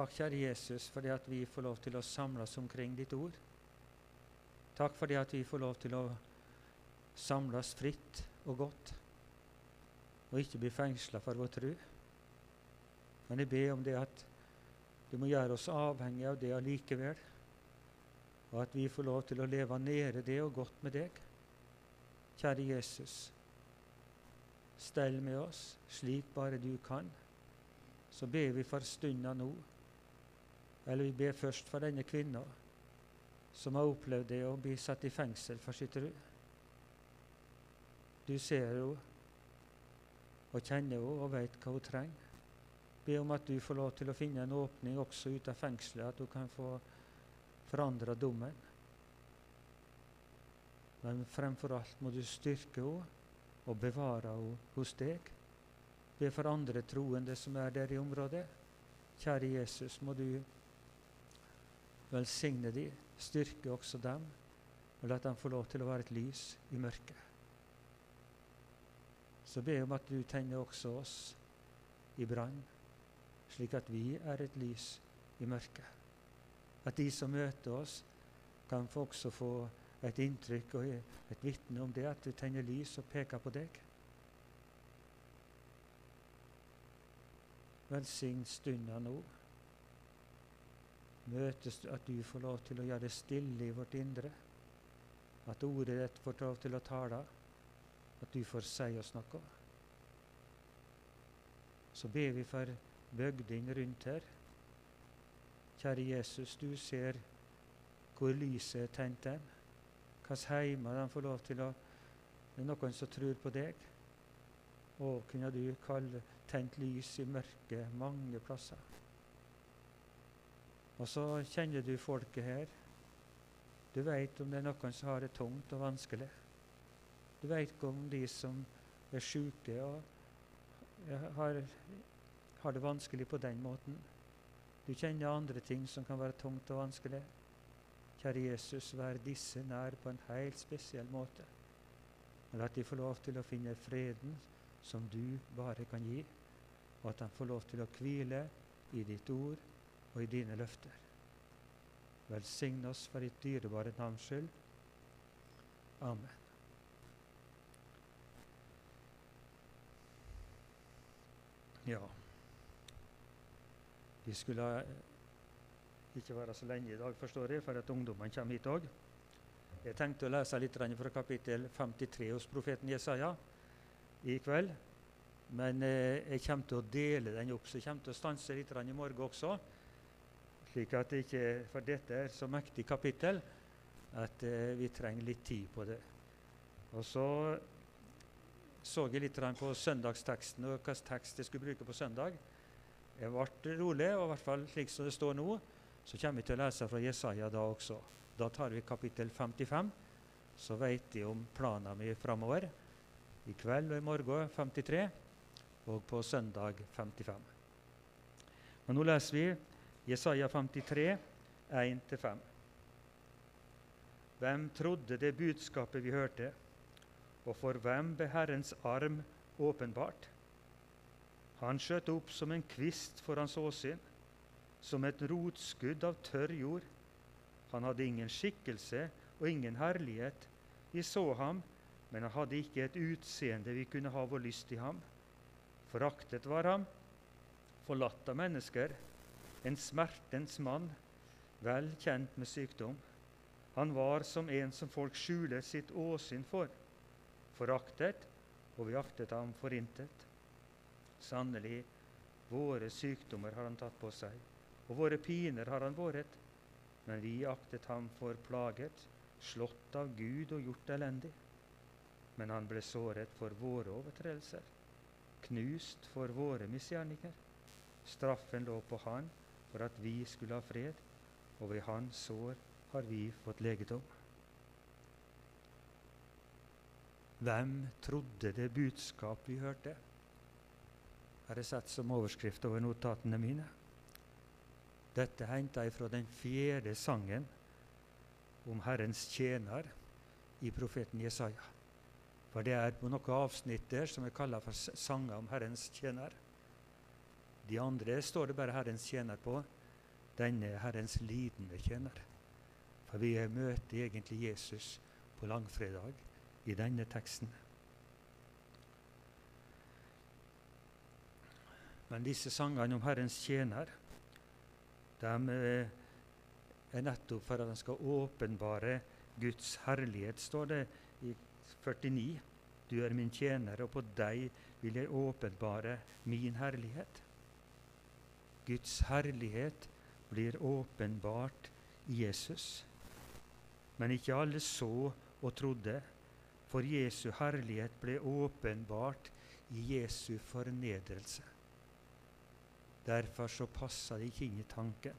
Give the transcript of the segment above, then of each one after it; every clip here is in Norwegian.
Takk, kjære Jesus, fordi at vi får lov til å samles omkring ditt ord. Takk fordi at vi får lov til å samles fritt og godt, og ikke bli fengsla for vår tro. Men jeg ber om det at du må gjøre oss avhengig av det allikevel, og at vi får lov til å leve nede det og godt med deg. Kjære Jesus, stell med oss slik bare du kan. Så ber vi for stunda nå. Eller vi ber først for denne kvinna som har opplevd det å bli satt i fengsel for sitt tro. Du ser henne og kjenner henne og vet hva hun trenger. Be om at du får lov til å finne en åpning også ut av fengselet, at hun kan få forandra dommen. Men fremfor alt må du styrke henne og bevare henne hos deg. Be for andre troende som er der i området. Kjære Jesus, må du velsigne de, styrke også dem, og la dem få lov til å være et lys i mørket. Så be om at du tenner også oss i brann, slik at vi er et lys i mørket. At de som møter oss, kan også få et inntrykk og et vitne om det, at du tenner lys og peker på deg. Velsign stunda nå. Møtes at du får lov til å gjøre det stille i vårt indre. At ordet ditt får lov til å tale. At du får si oss noe. Så ber vi for bygdene rundt her. Kjære Jesus, du ser hvor lyset er tent dem. Hvilke heimer de får lov til å Det er noen som tror på deg. Å, kunne du kalle tent lys i mørket mange plasser. Og så kjenner du folket her. Du veit om det er noen som har det tungt og vanskelig. Du veit om de som er sjuke og har, har det vanskelig på den måten. Du kjenner andre ting som kan være tungt og vanskelig. Kjære Jesus, vær disse nær på en helt spesiell måte. Men at de får lov til å finne freden som du bare kan gi, og at de får lov til å hvile i ditt ord og i dine løfter. Velsign oss for ditt dyrebare navns skyld. Amen. Ja Vi skulle ikke være så lenge i dag, forstår jeg, for at ungdommene kommer hit òg. Jeg tenkte å lese litt fra kapittel 53 hos profeten Jesaja i kveld. Men eh, jeg kommer til å dele den opp, så jeg kommer til å stanse litt i morgen også. Slik at det ikke, For dette er så mektig kapittel at eh, vi trenger litt tid på det. Og så så jeg litt på søndagsteksten og hvilken tekst jeg skulle bruke på søndag. Jeg ble rolig, og i hvert fall slik som det står nå, så kommer vi til å lese fra Jesaja da også. Da tar vi kapittel 55, så vet de om planene mine framover. I kveld og i morgen 53, og på søndag 55. Men nå leser vi Jesaja 53, 1-5. Hvem trodde det budskapet vi hørte, og for hvem ble Herrens arm åpenbart? Han skjøt opp som en kvist for hans åsyn, som et rotskudd av tørr jord. Han hadde ingen skikkelse og ingen herlighet. Vi så ham, men han hadde ikke et utseende vi kunne ha vår lyst i ham. Foraktet var ham, forlatt av mennesker, en smertens mann, vel kjent med sykdom. Han var som en som folk skjuler sitt åsyn for, foraktet, og vi aktet ham for intet. Sannelig, våre sykdommer har han tatt på seg, og våre piner har han båret. Men vi aktet ham for plaget, slått av Gud og gjort elendig. Men han ble såret for våre overtredelser, knust for våre misgjerninger. Straffen lå på han for at vi skulle ha fred, og ved hans sår har vi fått legedom. Hvem trodde det budskap vi hørte? Har jeg sett som overskrift over notatene mine. Dette henta jeg fra den fjerde sangen om Herrens tjener i profeten Jesaja. For det er på noen avsnitt der som er kalla for sanger om Herrens tjener. De andre står det bare Herrens tjener på, denne Herrens lidende tjener. For vi møter egentlig Jesus på langfredag i denne teksten. Men disse sangene om Herrens tjener de eh, er nettopp for at han skal åpenbare Guds herlighet, står det i 49. Du er min tjener, og på deg vil jeg åpenbare min herlighet. Guds herlighet blir åpenbart i Jesus. Men ikke alle så og trodde, for Jesu herlighet ble åpenbart i Jesu fornedrelse. Derfor så passa det ikke inn i tanken.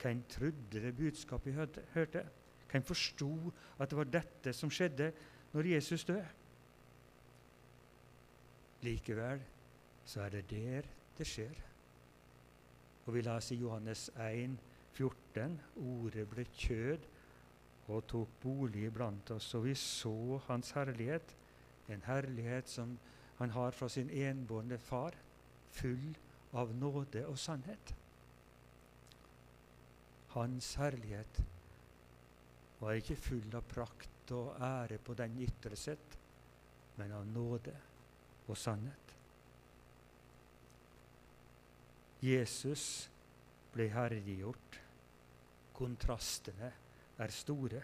Hvem trodde det budskapet vi hørte? Hvem forsto at det var dette som skjedde når Jesus døde? Likevel så er det der det skjer. Og vi leser i Johannes 1, 14, ordet ble kjød og tok bolig iblant oss, og vi så Hans herlighet, en herlighet som han har fra sin enbårne far, full av nåde og sannhet. Hans herlighet var ikke full av prakt og ære på den ytre sett, men av nåde og sannhet. Jesus ble herliggjort. Kontrastene er store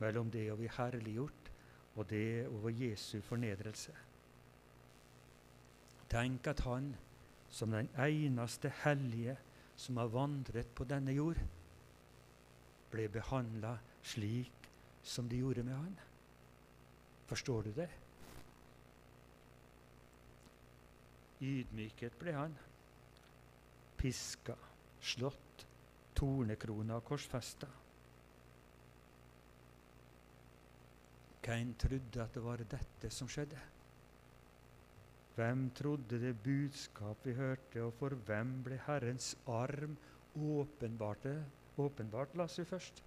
mellom det å bli herliggjort og det over Jesu fornedrelse. Tenk at han, som den eneste hellige som har vandret på denne jord, ble behandla slik som de gjorde med han. Forstår du det? Ydmyket ble han. Piska, slått, tornekrona og korsfesta. Hvem trodde at det var dette som skjedde? Hvem trodde det budskap vi hørte, og for hvem ble Herrens arm åpenbarte, åpenbart, las vi først?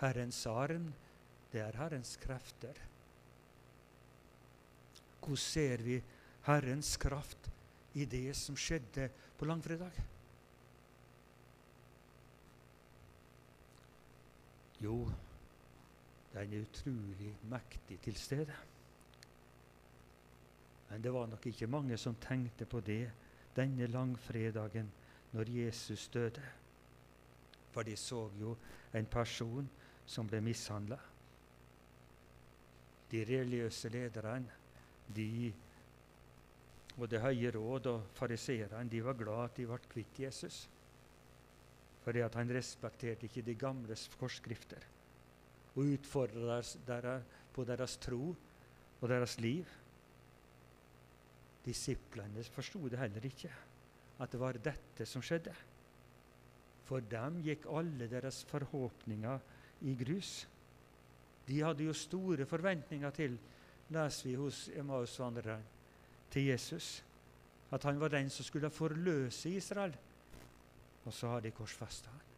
Herrens arm, det er Herrens krefter. Hvordan ser vi Herrens kraft i det som skjedde på langfredag? Jo, den er utrolig mektig til stede. Men det var nok ikke mange som tenkte på det denne langfredagen når Jesus døde. For de så jo en person som ble mishandla. De religiøse lederne, de og Det høye råd og fariseerne de var glad at de ble kvitt Jesus. Fordi at han respekterte ikke de gamle forskrifter og utfordra deres, på deres tro og deres liv. Disiplene forsto det heller ikke, at det var dette som skjedde. For dem gikk alle deres forhåpninger i grus. De hadde jo store forventninger til, leser vi hos Emmausvandreren, til Jesus. At han var den som skulle forløse Israel. Og så har de korsfesta han.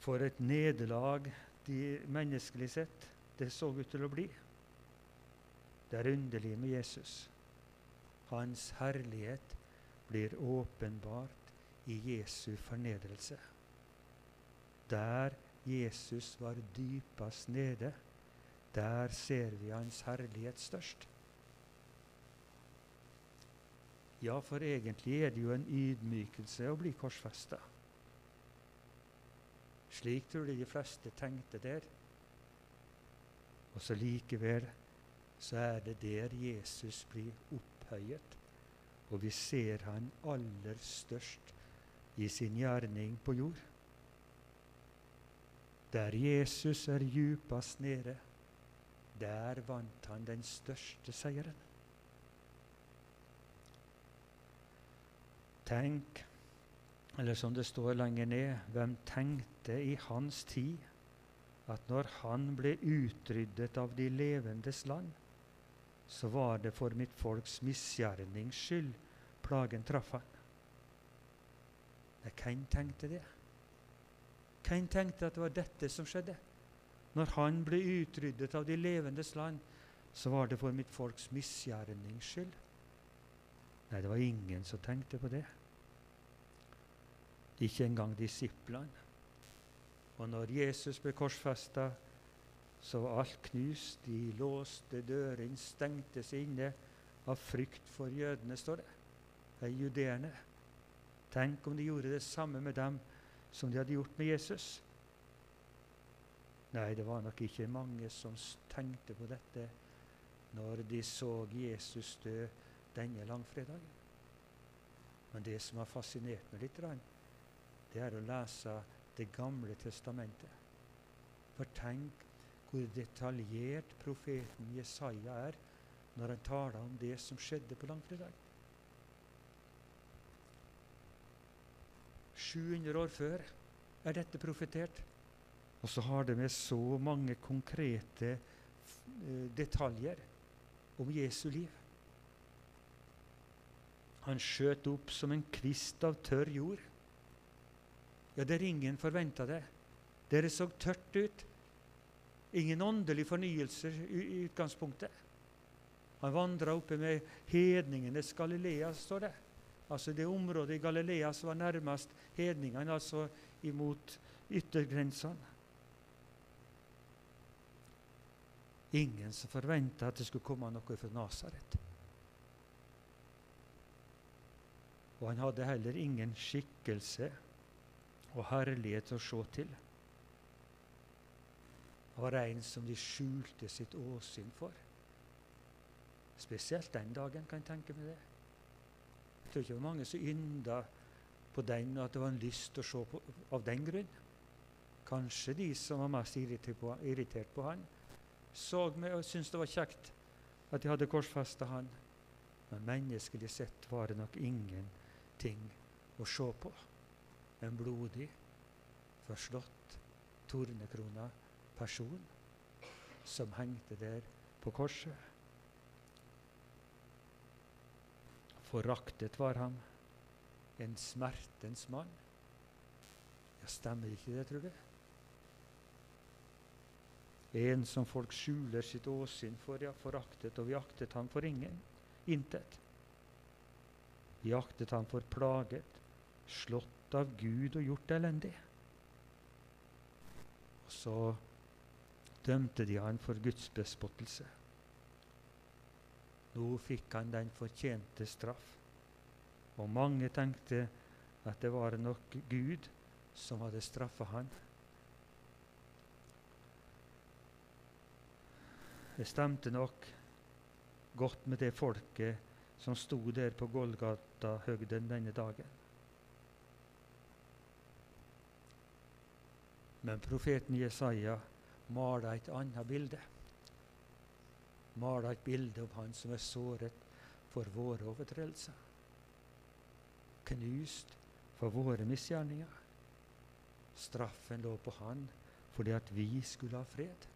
For et nederlag de menneskelig sett det så ut til å bli. Det er underlig med Jesus. Hans herlighet blir åpenbart i Jesu fornedrelse. Der Jesus var dypest nede, der ser vi Hans herlighet størst. Ja, for egentlig er det jo en ydmykelse å bli korsfesta. Slik tror jeg de fleste tenkte der. Og så likevel så er det der Jesus blir opphøyet, og vi ser han aller størst i sin gjerning på jord. Der Jesus er djupest nede, der vant han den største seieren. Tenk, eller som det står lenger ned, hvem tenkte i hans tid at når han ble utryddet av de levendes land, så var det for mitt folks misgjernings skyld plagen traff han. Hvem tenkte det? Hvem tenkte at det var dette som skjedde? Når han ble utryddet av de levendes land, så var det for mitt folks misgjernings skyld. Nei, det var ingen som tenkte på det. Ikke engang disiplene. Og når Jesus ble korsfesta, så var alt knust. De låste dørene, stengte seg inne av frykt for jødene, står det. De judeerne. Tenk om de gjorde det samme med dem som de hadde gjort med Jesus. Nei, det var nok ikke mange som tenkte på dette når de så Jesus dø denne langfredagen. Men det som har fascinert meg litt, det er å lese Det gamle testamentet. For tenk hvor detaljert profeten Jesaja er når han taler om det som skjedde på langfredag. 700 år før er dette profetert. Og så har det med så mange konkrete eh, detaljer om Jesu liv. Han skjøt opp som en kvist av tørr jord. Ja, der ingen forventa det. Dere så tørt ut. Ingen åndelig fornyelse i utgangspunktet. Han vandra oppe med hedningenes Galilea, står det. Altså det området i Galilea som var nærmest hedningene, altså imot yttergrensene. Ingen som forventa at det skulle komme noe fra Nasaret. Og han hadde heller ingen skikkelse og herlighet å se til. Han var en som de skjulte sitt åsyn for. Spesielt den dagen, kan jeg tenke meg det. Jeg tror ikke det var mange som ynda på den, at det var en lyst å se på av den grunn. Kanskje de som var mest irritert på, irritert på han, så meg og syntes det var kjekt at de hadde korsfesta han. Men menneskelig sett var det nok ingenting å se på. En blodig, forslått, tornekrona person som hengte der på korset. Foraktet var han, en smertens mann. Ja, stemmer ikke det, tror du? En som folk skjuler sitt åsyn for, ja, foraktet, og vi aktet ham for ingen. Intet. Vi aktet ham for plaget, slått av Gud og gjort elendig. Og så dømte de han for Guds bespottelse. Nå fikk han den fortjente straff. Og mange tenkte at det var nok Gud som hadde straffa han. Det stemte nok godt med det folket som sto der på Golgata-høgden denne dagen. Men profeten Jesaja maler et annet bilde maler et bilde av han som er såret for våre overtredelser. Knust for våre misgjerninger. Straffen lå på han fordi at vi skulle ha fred.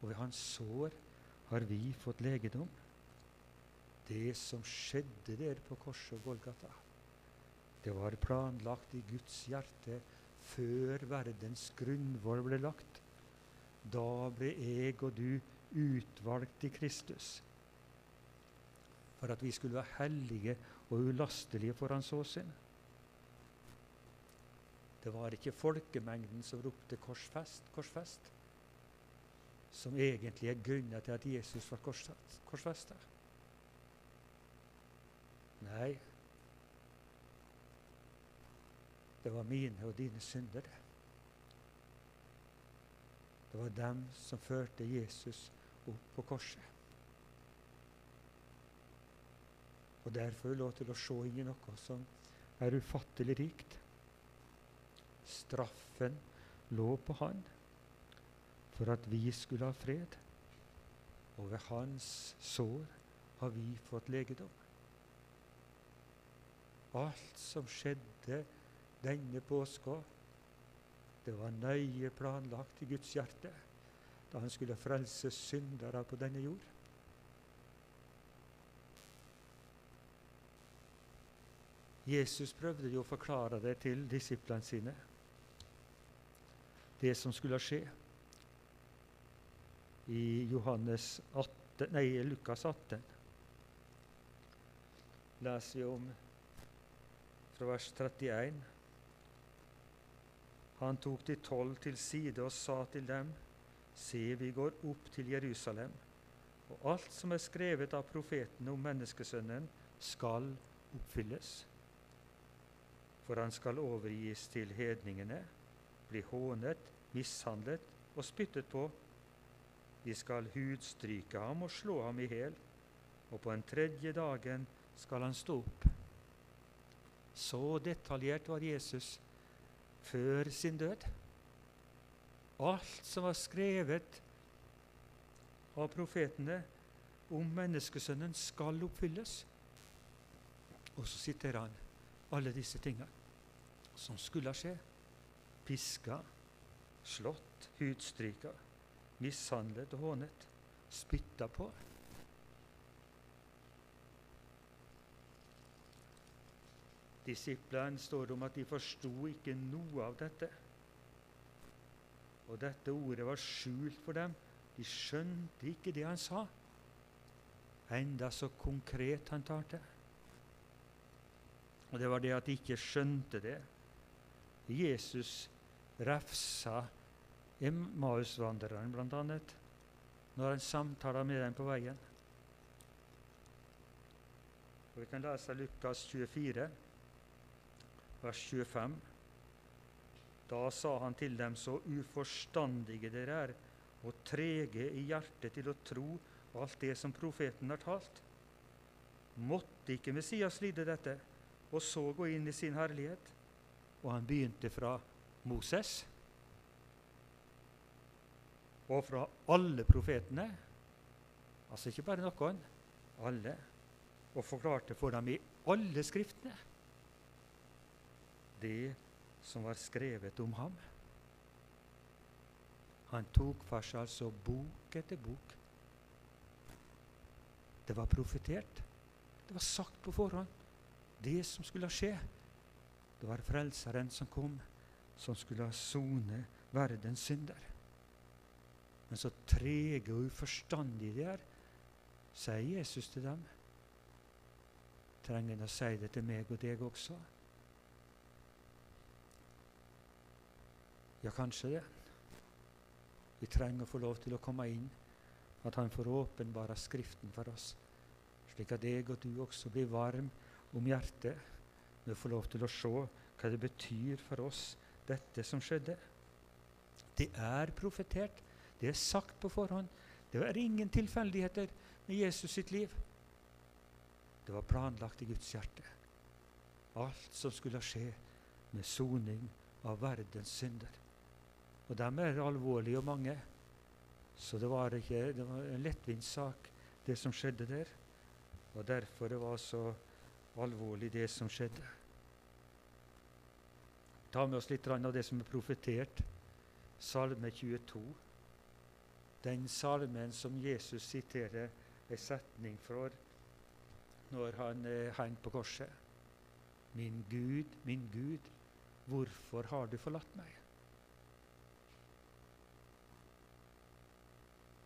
Og ved hans sår har vi fått legedom. Det som skjedde der på korset og Golgata, det var planlagt i Guds hjerte før verdens grunnvoll ble lagt. Da ble jeg og du utvalgt i Kristus for at vi skulle være hellige og ulastelige for Hans åsyn. Det var ikke folkemengden som ropte 'korsfest, korsfest', som egentlig er grunnen til at Jesus var korsfesta. Nei, det var mine og dine synder, det. Det var dem som førte Jesus opp på korset. Og derfor lå til å se inn i noe som er ufattelig rikt. Straffen lå på han for at vi skulle ha fred. Og ved hans sår har vi fått legedom. Alt som skjedde denne påska, det var nøye planlagt i Guds hjerte da han skulle frelse syndere på denne jord. Jesus prøvde jo å forklare det til disiplene sine, det som skulle skje. I Johannes 18, nei, Lukas 18. leser vi om fra vers 31. Han tok de tolv til side og sa til dem:" Se, vi går opp til Jerusalem, og alt som er skrevet av profeten om menneskesønnen, skal oppfylles. For han skal overgis til hedningene, bli hånet, mishandlet og spyttet på. De skal hudstryke ham og slå ham i hjel, og på den tredje dagen skal han stå opp. Så detaljert var Jesus før sin død. Alt som var skrevet av profetene om menneskesønnen, skal oppfylles. Og så siterer han alle disse tingene som skulle skje. Piska, slått, hudstryka, mishandlet og hånet, spytta på. Disiplene står om at de forsto ikke noe av dette. Og dette ordet var skjult for dem. De skjønte ikke det han sa, enda så konkret han talte. Og det var det at de ikke skjønte det. Jesus refsa Emmausvandreren bl.a. når han samtaler med dem på veien. Og Vi kan lese Lukas 24 vers 25. Da sa han til dem, så uforstandige dere er, og trege i hjertet til å tro alt det som profeten har talt. Måtte ikke Messias lide dette, og så gå inn i sin herlighet? Og han begynte fra Moses og fra alle profetene, altså ikke bare noen, alle, og forklarte for dem i alle skriftene det som var skrevet om ham. Han tok for seg altså bok etter bok. Det var profetert. Det var sagt på forhånd. Det som skulle skje. Det var Frelseren som kom, som skulle sone verdens synder. Men så trege og uforstandige de er, sier Jesus til dem. Trenger han å si det til meg og deg også? Ja, kanskje det. Vi trenger å få lov til å komme inn, at Han får åpenbare Skriften for oss, slik at deg og du også blir varm om hjertet når du får lov til å se hva det betyr for oss, dette som skjedde. Det er profetert. Det er sagt på forhånd. Det var ingen tilfeldigheter med Jesus sitt liv. Det var planlagt i Guds hjerte. Alt som skulle skje med soning av verdens synder. Og dem er alvorlige og mange. Så det var, ikke, det var en lettvint sak, det som skjedde der. Og derfor det var så alvorlig, det som skjedde. Ta med oss litt av det som er profetert. Salme 22. Den salmen som Jesus siterer en setning for når han er hengt på korset. Min Gud, min Gud, hvorfor har du forlatt meg?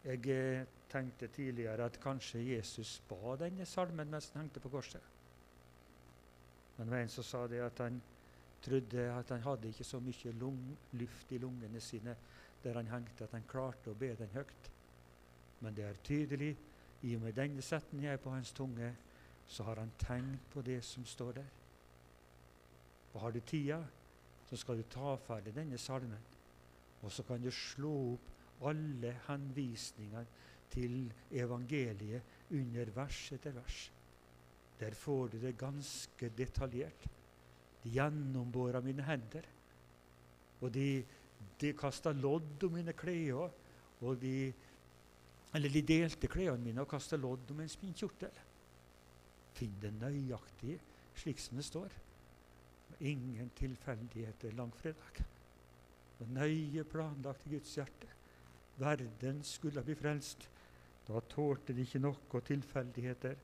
Jeg eh, tenkte tidligere at kanskje Jesus ba denne salmen mens han hengte på korset. Men det var en som sa det at han trodde at han hadde ikke så mye luft i lungene sine der han hengte, at han klarte å be den høyt. Men det er tydelig, i og med denne setningen på hans tunge, så har han tenkt på det som står der. Og har du tida, så skal du ta ferdig denne salmen, og så kan du slå opp alle henvisningene til evangeliet under vers etter vers. Der får du det ganske detaljert. De gjennombåra mine hender. Og de, de kasta lodd om mine klær. Og de, eller de delte klærne mine og kasta lodd om en spinnkjortel. Finn det nøyaktig slik som det står. Ingen tilfeldigheter langfredag. Det nøye planlagt i Guds hjerte verden skulle bli frelst. Da tålte de ikke noe tilfeldigheter.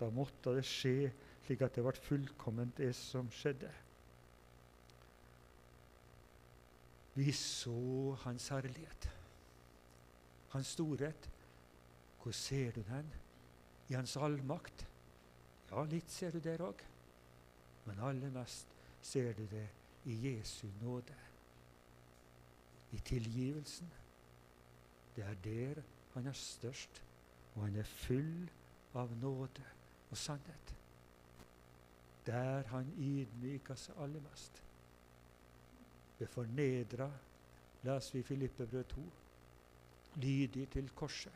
Da måtte det skje slik at det ble fullkomment, det som skjedde. Vi så Hans herlighet, Hans storhet. Hvor ser du den? I Hans allmakt? Ja, litt ser du der òg. Men aller mest ser du det i Jesu nåde. I tilgivelsen. Det er der han er størst, og han er full av nåde og sannhet. Der han ydmyker seg aller mest. Ble fornedra, leser vi Filippebrød 2, lydig til korset.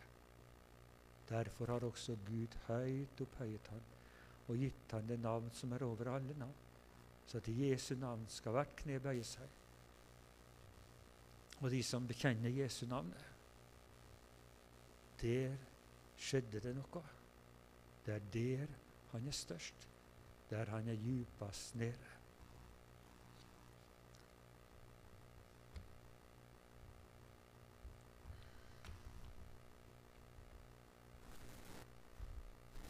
Derfor har også Gud høyt opphøyet han og gitt han det navn som er over alle navn, så til Jesu navn skal hvert kne bøye seg. Og de som bekjenner Jesu navnet. der skjedde det noe. Det er der han er størst, der han er djupest nede.